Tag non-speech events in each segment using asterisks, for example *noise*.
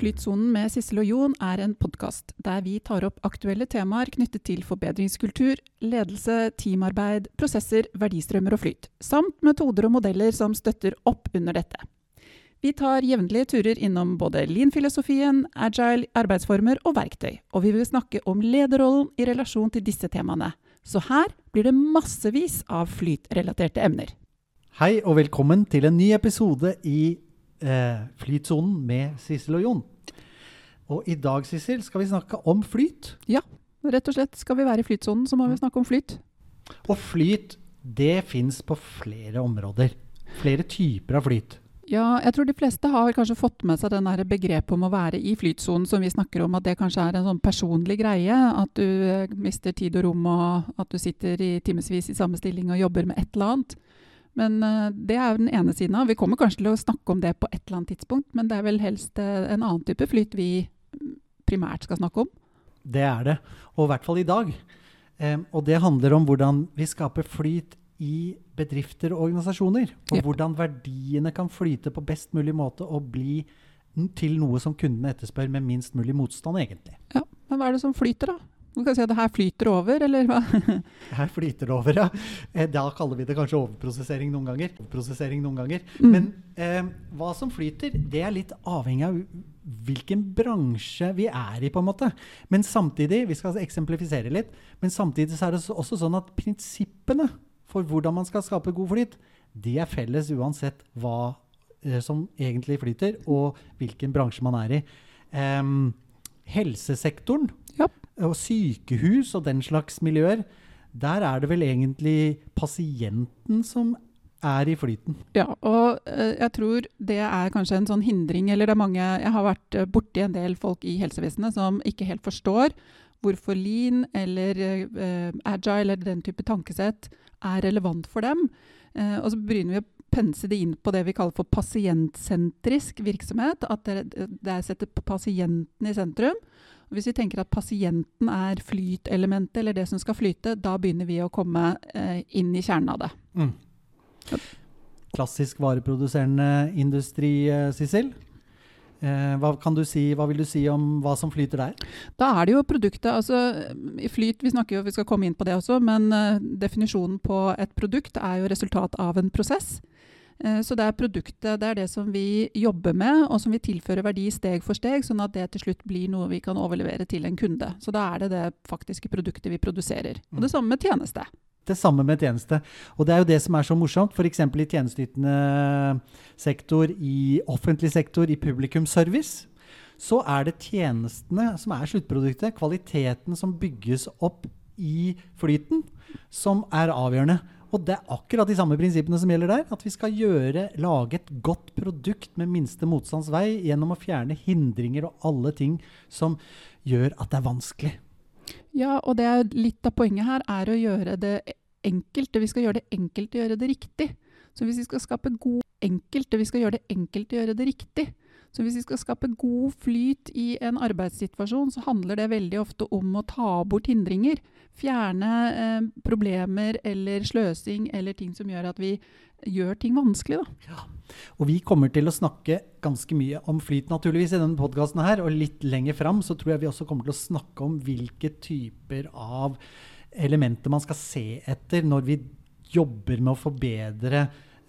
Flytsonen med Sissel og Jon er en podkast der vi tar opp aktuelle temaer knyttet til forbedringskultur, ledelse, teamarbeid, prosesser, verdistrømmer og flyt, samt metoder og modeller som støtter opp under dette. Vi tar jevnlige turer innom både lean-filosofien, agile arbeidsformer og verktøy, og vi vil snakke om lederrollen i relasjon til disse temaene. Så her blir det massevis av flytrelaterte emner. Hei og velkommen til en ny episode i eh, Flytsonen med Sissel og Jon. Og i dag Sissel, skal vi snakke om flyt. Ja, rett og slett. Skal vi være i flytsonen, så må vi snakke om flyt. Og flyt, det fins på flere områder. Flere typer av flyt. Ja, jeg tror de fleste har kanskje fått med seg den begrepet om å være i flytsonen som vi snakker om, at det kanskje er en sånn personlig greie. At du eh, mister tid og rom, og at du sitter i timevis i samme stilling og jobber med et eller annet. Men uh, det er jo den ene siden av. Vi kommer kanskje til å snakke om det på et eller annet tidspunkt, men det er vel helst uh, en annen type flyt vi primært skal snakke om. Det er det, og i hvert fall i dag. Um, og det handler om hvordan vi skaper flyt i bedrifter og organisasjoner. Og ja. hvordan verdiene kan flyte på best mulig måte og bli til noe som kundene etterspør med minst mulig motstand, egentlig. Ja, Men hva er det som flyter, da? Du kan si at det her flyter over, eller hva? *laughs* her flyter det over, ja. Eh, da kaller vi det kanskje overprosessering noen ganger. Overprosessering noen ganger. Mm. Men eh, hva som flyter, det er litt avhengig av hvilken bransje vi er i, på en måte. Men samtidig, vi skal eksemplifisere litt, men samtidig så er det også sånn at prinsippene for hvordan man skal skape god flyt, de er felles uansett hva eh, som egentlig flyter, og hvilken bransje man er i. Um, helsesektoren. Og sykehus og den slags miljøer, der er det vel egentlig pasienten som er i flyten. Ja, og uh, jeg tror det er kanskje en sånn hindring Eller det er mange Jeg har vært uh, borti en del folk i helsevesenet som ikke helt forstår hvorfor lean eller uh, agile eller den type tankesett er relevant for dem. og så begynner vi å pense det inn på det vi kaller for pasientsentrisk virksomhet. At det, det setter pasienten i sentrum. Hvis vi tenker at pasienten er flytelementet, eller det som skal flyte, da begynner vi å komme eh, inn i kjernen av det. Mm. Klassisk vareproduserende industri, eh, Sissel. Eh, hva, kan du si, hva vil du si om hva som flyter der? Da er det jo produktet. altså flyt, Vi snakker jo, vi skal komme inn på det også, men uh, definisjonen på et produkt er jo resultat av en prosess. Eh, så det er produktet, det er det som vi jobber med, og som vi tilfører verdi steg for steg, sånn at det til slutt blir noe vi kan overlevere til en kunde. Så da er det det faktiske produktet vi produserer. Og det mm. samme med tjeneste. Det samme med tjeneste. Og det er jo det som er så morsomt. F.eks. i tjenesteytende sektor, i offentlig sektor, i publikumsservice. Så er det tjenestene som er sluttproduktet, kvaliteten som bygges opp i flyten, som er avgjørende. Og det er akkurat de samme prinsippene som gjelder der. At vi skal gjøre, lage et godt produkt med minste motstands vei gjennom å fjerne hindringer og alle ting som gjør at det er vanskelig. Ja, og det er litt av poenget her er å gjøre det enkelt. Vi skal gjøre det enkelt å gjøre det riktig. Så hvis vi skal skape god enkelt, vi skal gjøre det enkelt å gjøre det riktig. Så hvis vi skal skape god flyt i en arbeidssituasjon, så handler det veldig ofte om å ta bort hindringer. Fjerne eh, problemer eller sløsing eller ting som gjør at vi gjør ting vanskelig. Da. Ja. Og vi kommer til å snakke ganske mye om flyt naturligvis i denne podkasten her. Og litt lenger fram så tror jeg vi også kommer til å snakke om hvilke typer av elementer man skal se etter når vi jobber med å forbedre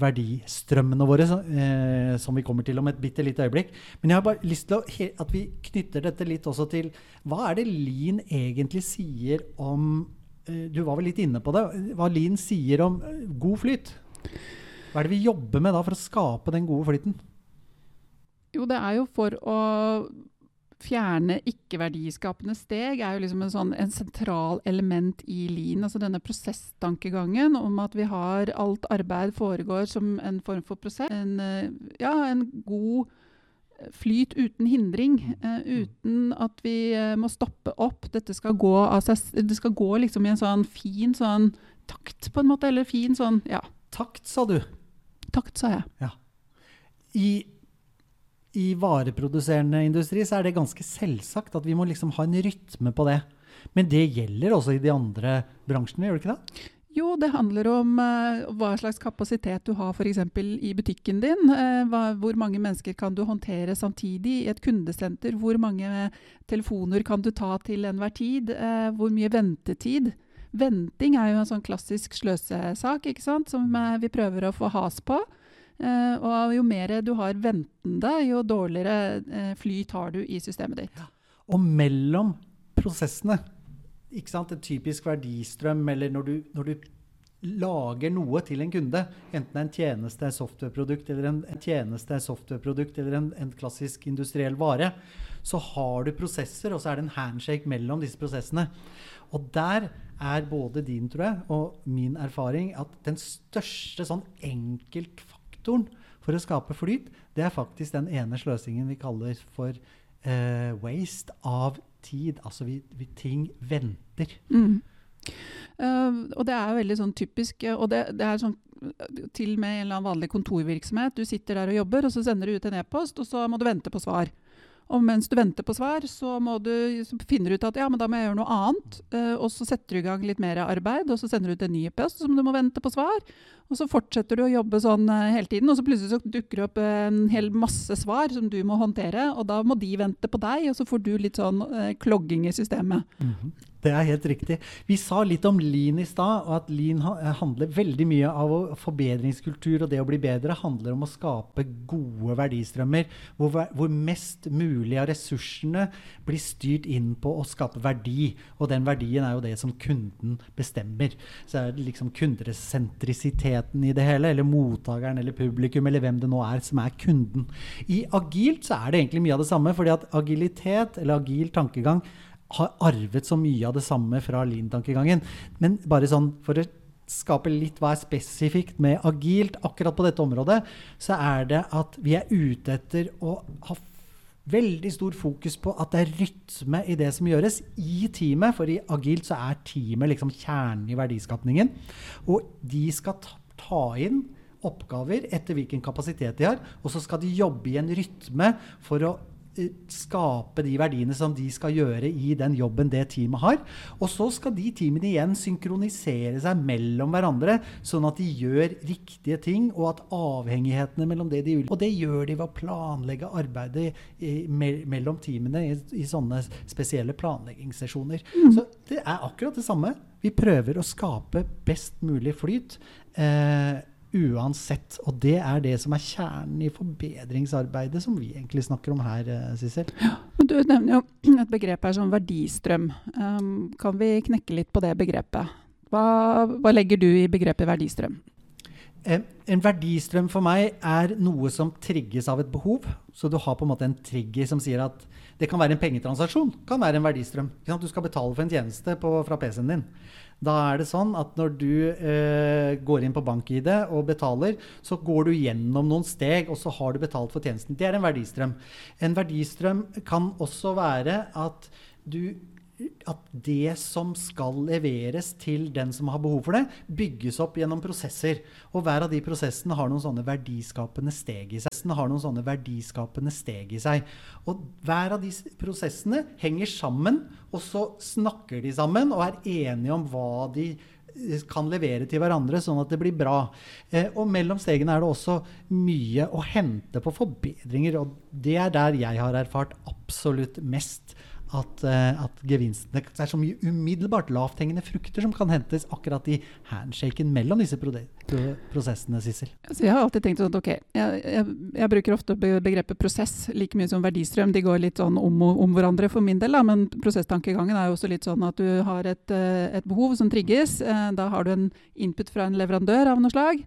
verdistrømmene våre, eh, som vi kommer til om et bitte lite øyeblikk. Men jeg har bare lyst til å, at vi knytter dette litt også til hva er det Lean egentlig sier om eh, Du var vel litt inne på det. Hva Lean sier om eh, god flyt? Hva er det vi jobber med da for å skape den gode flyten? Jo, det er jo for å fjerne ikke-verdiskapende steg er jo liksom en, sånn, en sentral element i Lean. Altså denne prosesstankegangen om at vi har alt arbeid foregår som en form for prosess. En, eh, ja, en god flyt uten hindring. Uh, uten at vi må stoppe opp. Dette skal gå altså seg Det skal gå liksom i en sånn fin sånn takt, på en måte. Eller fin sånn Ja. Takt, sa du. Takt, sa jeg. Ja. I i vareproduserende industri så er det ganske selvsagt at vi må liksom ha en rytme på det. Men det gjelder også i de andre bransjene, gjør det ikke det? Jo, det handler om uh, hva slags kapasitet du har f.eks. i butikken din. Uh, hva, hvor mange mennesker kan du håndtere samtidig i et kundesenter? Hvor mange telefoner kan du ta til enhver tid? Uh, hvor mye ventetid? Venting er jo en sånn klassisk sløsesak ikke sant? som vi prøver å få has på. Og jo mer du har ventende, jo dårligere flyt har du i systemet ditt. Ja. Og mellom prosessene ikke sant, en typisk verdistrøm, eller når du, når du, lager noe til en kunde, enten en tjeneste, softwareprodukt eller en, en tjeneste, softwareprodukt eller en, en, klassisk industriell vare, så har du prosesser, og så er det en handshake mellom disse prosessene. Og der er både din tror jeg, og min erfaring at den største sånn enkeltfaktoren for å skape flyt, det er faktisk den ene sløsingen vi kaller for uh, waste av tid. Altså vi, vi ting venter. Mm. Uh, og det er veldig sånn typisk Og det, det, er sånn til og med en eller annen vanlig kontorvirksomhet. Du sitter der og jobber, og så sender du ut en e-post, og så må du vente på svar. Og mens du venter på svar, så, du, så finner du ut at ja, men da må jeg gjøre noe annet. Uh, og så setter du i gang litt mer arbeid, og så sender du ut en ny e-post som du må vente på svar. Og så fortsetter du å jobbe sånn uh, hele tiden, og så plutselig så dukker det opp en hel masse svar som du må håndtere. Og da må de vente på deg, og så får du litt sånn uh, klogging i systemet. Mm -hmm. Det er helt riktig. Vi sa litt om lean i stad, og at lean handler veldig mye av forbedringskultur og det å bli bedre handler om å skape gode verdistrømmer, hvor, hvor mest mulig av ressursene blir styrt inn på å skape verdi. Og den verdien er jo det som kunden bestemmer. Så er det liksom kundesentrisiteten i det hele, eller mottakeren eller publikum eller hvem det nå er som er kunden. I agilt så er det egentlig mye av det samme, fordi at agilitet eller agil tankegang har arvet så mye av det samme fra lean-tankegangen. Men bare sånn for å skape litt hva er spesifikt med agilt akkurat på dette området, så er det at vi er ute etter å ha veldig stor fokus på at det er rytme i det som gjøres i teamet. For i agilt så er teamet liksom kjernen i verdiskapningen. Og de skal ta inn oppgaver etter hvilken kapasitet de har, og så skal de jobbe i en rytme for å skape de verdiene som de skal gjøre i den jobben det teamet har. Og så skal de teamene igjen synkronisere seg mellom hverandre, sånn at de gjør riktige ting, og at avhengighetene mellom det de vil Og det gjør de ved å planlegge arbeidet i, me mellom teamene i, i, sånne spesielle planleggingssesjoner. Mm. Så det er akkurat det samme. Vi prøver å skape best mulig flyt. Eh, uansett. Og det er det som er kjernen i forbedringsarbeidet som vi egentlig snakker om her, eh, Sissel. Ja, du nevner jo et begrep her som verdistrøm. Um, kan vi knekke litt på det begrepet? Hva, hva legger du i begrepet verdistrøm? En, en verdistrøm for meg er noe som trigges av et behov. Så du har på en måte en trigger som sier at det kan være en pengetransaksjon. kan være en verdistrøm. Du skal betale for en tjeneste på, fra PC-en din. Da er det sånn at når du eh, går inn på bank-ID og betaler, så går du gjennom noen steg, og så har du betalt for tjenesten. Det er en verdistrøm. En verdistrøm kan også være at du at det som skal leveres til den som har behov for det, bygges opp gjennom prosesser. Og hver av de prosessene har noen sånne verdiskapende steg i seg. Har noen sånne verdiskapende steg i seg. Og hver av de prosessene henger sammen, og så snakker de sammen og er enige om hva de eh, kan levere til hverandre, sånn at det blir bra. Eh, og mellom stegene er det også mye å hente på forbedringer. Og det er der jeg har erfart absolutt mest at, uh, at, gevinstene Det er så mye umiddelbart lavthengende frukter som kan hentes akkurat i handshaken mellom disse prosessene, Sissel. Altså jeg har alltid tenkt sånn at ok, jeg, jeg, jeg, bruker ofte begrepet prosess like mye som verdistrøm. De går litt sånn om, om hverandre for min del, da, men prosesstankegangen er jo også litt sånn at du har et, eh, et behov som trigges. Eh, da har du en input fra en leverandør av noe slag.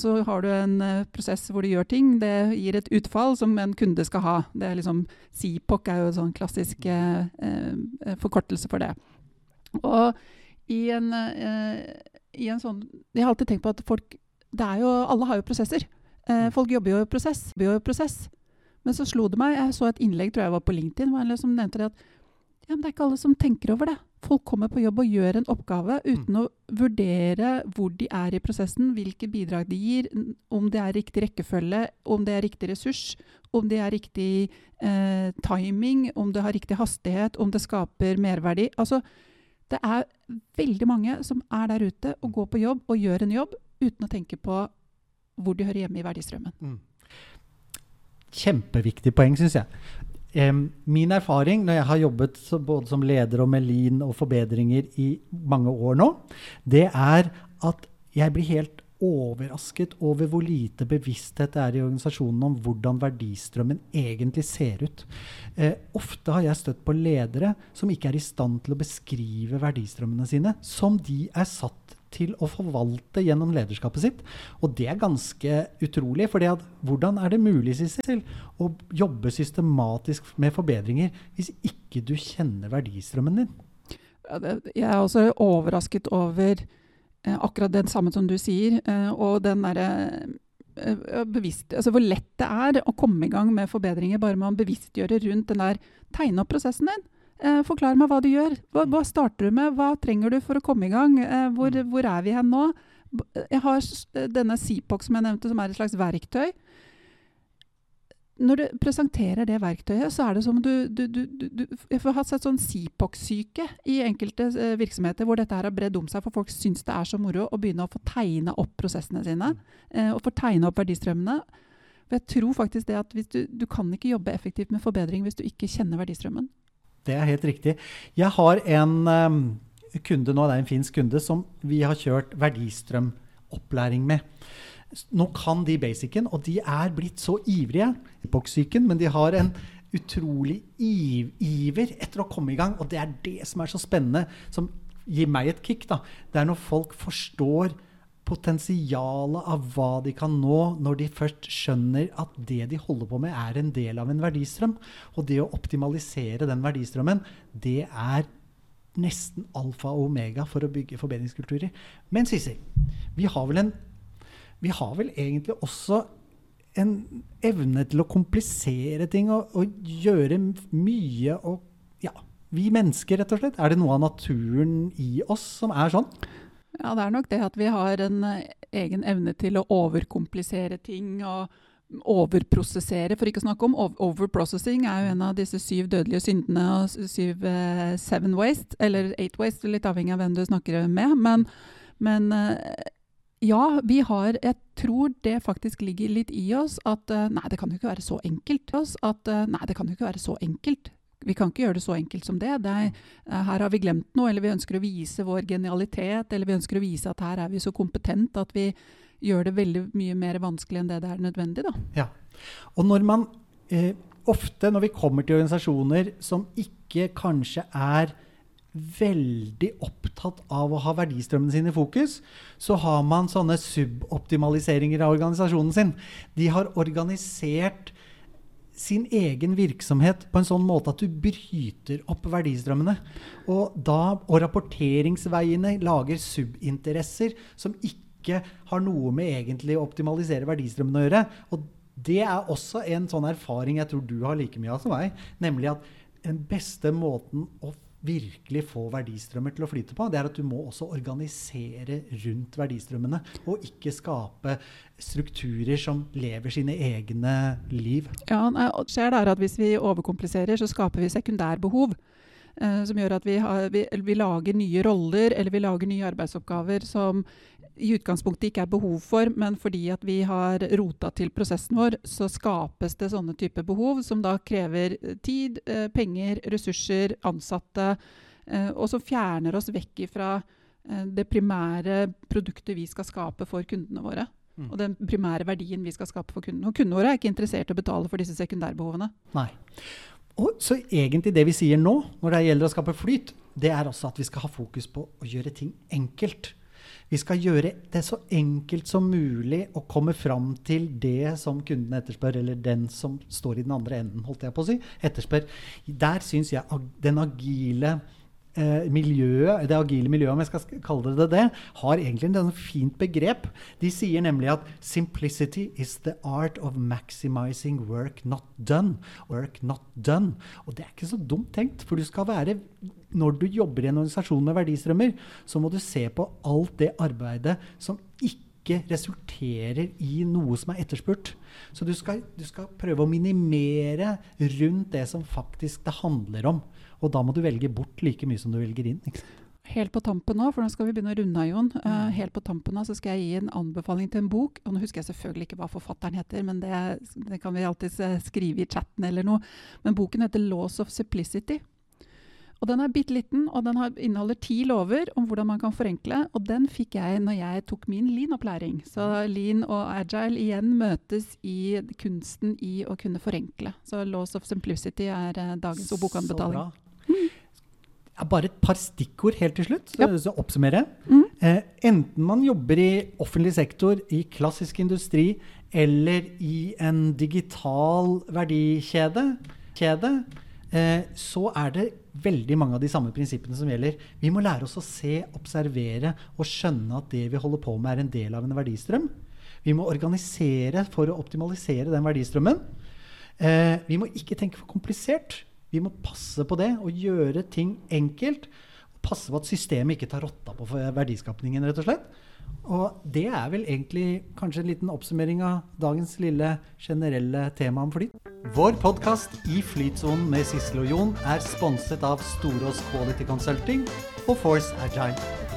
Så har du en prosess hvor du gjør ting. Det gir et utfall som en kunde skal ha. Det er liksom, CPOC er jo en sånn klassisk Eh, eh, forkortelse for det. Og i en, eh, i en, sånn Jeg har alltid tenkt på at folk det er jo, Alle har jo prosesser. Eh, folk jobber jo i prosess. Jobber jo i prosess. Men så slo det meg Jeg så et innlegg tror jeg var på LinkedIn hvor som nevnte det at ja, men det er ikke alle som tenker over det. Folk kommer på jobb og gjør en oppgave uten mm. å vurdere hvor de er i prosessen, hvilke bidrag de gir, om det er riktig rekkefølge, om det er riktig ressurs, om det er riktig eh, timing, om det har riktig hastighet, om det skaper merverdi. Altså, Det er veldig mange som er der ute og går på jobb og gjør en jobb uten å tenke på hvor de hører hjemme i verdistrømmen. Mm. Kjempeviktig poeng, syns jeg. Um, min erfaring når jeg har jobbet så, både som leder og med lean og forbedringer i mange år nå, det er at jeg blir helt overrasket over hvor lite bevissthet det er i organisasjonen om hvordan verdistrømmen egentlig ser ut. Eh, ofte har jeg støtt på ledere som ikke er i stand til å beskrive verdistrømmene sine, som de er satt til å forvalte gjennom lederskapet sitt. Og det er ganske utrolig. For hvordan er det mulig Sissel, å jobbe systematisk med forbedringer hvis ikke du kjenner verdistrømmen din? Jeg er også overrasket over akkurat det samme som du sier. Eh, og den derre eh, bevisst, altså hvor lett det er å komme i gang med forbedringer bare med å bevisstgjøre rundt den der tegne opp prosessen din. Eh, forklar meg hva du gjør. Hva, hva, starter du med? Hva trenger du for å komme i gang? Eh, hvor, mm. hvor, er vi hen nå? Jeg har denne CPOC som jeg nevnte, som er et slags verktøy. Når du presenterer det verktøyet, så er det som du, du, du, du Jeg har sett sånn CPOC-syke i enkelte eh, virksomheter hvor dette her har bredd om seg, for folk syns det er så moro å begynne å få tegne opp prosessene sine. Eh, og få tegne opp verdistrømmene. For jeg tror faktisk det at du, kan ikke jobbe effektivt med forbedring hvis du ikke kjenner verdistrømmen. Det er helt riktig. Jeg har en um, kunde nå, det er en finsk kunde, som vi har kjørt verdistrømopplæring med. Nå kan de basicen, og de er blitt så ivrige, epoxsyken, men de har en utrolig iv iver etter å komme i gang. Og det er det som er så spennende, som gir meg et kick. da. Det er når folk forstår potensialet av hva de kan nå når de først skjønner at det de holder på med, er en del av en verdistrøm. Og det å optimalisere den verdistrømmen, det er nesten alfa og omega for å bygge forbedringskulturer. Men Sissel, vi har vel en Vi har vel egentlig også en evne til å komplisere ting og, og gjøre mye og Ja, vi mennesker, rett og slett. Er det noe av naturen i oss som er sånn? Ja, det er nok det at vi har en eh, egen evne til å overkomplisere ting og overprosessere, for ikke å snakke om. Overprocessing er jo en av disse syv dødelige syndene og syv eh, seven waste, eller eight waste, litt avhengig av hvem du snakker med. Men, men uh, ja, vi har Jeg tror det faktisk ligger litt i oss at uh, nei, det kan jo ikke være så enkelt. At nei, det kan jo ikke være så enkelt vi kan ikke gjøre det så enkelt som det. det er, eh, her har vi glemt noe, eller vi ønsker å vise vår genialitet, eller vi ønsker å vise at her er vi så kompetent at vi gjør det veldig mye mer vanskelig enn det det er nødvendig. Da. Ja. Og når man eh, ofte, når vi kommer til organisasjoner som ikke kanskje er veldig opptatt av å ha verdistrømmene sine i fokus, så har man sånne suboptimaliseringer av organisasjonen sin. De har organisert sin egen virksomhet på en sånn måte at du bryter opp verdistrømmene. Og, da, og rapporteringsveiene lager subinteresser som ikke har noe med egentlig å optimalisere verdistrømmene å gjøre. Og det er også en sånn erfaring jeg tror du har like mye av som meg. Nemlig at den beste måten å virkelig få verdistrømmer til å flyte på, det er at du må også organisere rundt verdistrømmene. Og ikke skape strukturer som lever sine egne liv. Ja, det skjer der at Hvis vi overkompliserer, så skaper vi sekundærbehov. Eh, som gjør at vi, har, vi, vi, lager nye roller eller vi lager nye arbeidsoppgaver som i utgangspunktet ikke er behov for, men fordi at vi har rota til prosessen vår, så skapes det sånne typer behov som da krever eh, tid, eh, penger, ressurser, ansatte, eh, og som fjerner oss vekk fra det primære produktet vi skal skape for kundene våre. Mm. Og den primære verdien vi skal skape for kundene. Og kundene våre er ikke interessert i å betale for disse sekundærbehovene. Nei. Og så egentlig det vi sier nå, når det gjelder å skape flyt, det er også at vi skal ha fokus på å gjøre ting enkelt. Vi skal gjøre det så enkelt som mulig å komme fram til det som kunden etterspør, eller den som står i den andre enden, holdt jeg på å si, etterspør. Der syns jeg den agile miljøet, det agile miljøet, om jeg skal kalle det det, har egentlig et fint begrep. De sier nemlig at 'simplicity is the art of maximizing work not done'. Work not done. Og det er ikke så dumt tenkt, for du skal være Når du jobber i en organisasjon med verdistrømmer, så må du se på alt det arbeidet som ikke resulterer i noe som er etterspurt. Så du skal, du skal prøve å minimere rundt det som faktisk det handler om. Og da må du velge bort like mye som du velger inn. helt på tampen nå, for nå skal vi begynne å runde av, Jon. Uh, helt på tampen nå så skal jeg gi en anbefaling til en bok. Og nå husker jeg selvfølgelig ikke hva forfatteren heter, men det, det kan vi alltids eh, skrive i chatten eller noe. Men boken heter 'Laws of Simplicity'. Og Den er bitte liten, og den har, inneholder ti lover om hvordan man kan forenkle. Og den fikk jeg når jeg tok min lean-opplæring. Så lean og agile igjen møtes i kunsten i å kunne forenkle. Så 'Laws of Simplicity' er eh, dagens bokanbefaling. bra. Ja, Bare et par stikkord helt til slutt, så, så jeg. Mm. Eh, enten man jobber i offentlig sektor, i klassisk industri eller i en digital verdikjede, kjede, eh, så er det veldig mange av de samme prinsippene som gjelder. Vi må lære oss å se, observere og skjønne at det vi holder på med, er en del av en verdistrøm. Vi må organisere for å optimalisere den verdistrømmen. Eh, vi må ikke tenke for komplisert. Vi må passe på det og gjøre ting enkelt. Passe på at systemet ikke tar rotta på verdiskapningen, rett og slett. Og det er vel egentlig kanskje en liten oppsummering av dagens lille generelle tema om flyt. Vår podkast I flytsonen med Sissel og Jon er sponset av Storås Quality Consulting og Force Agile.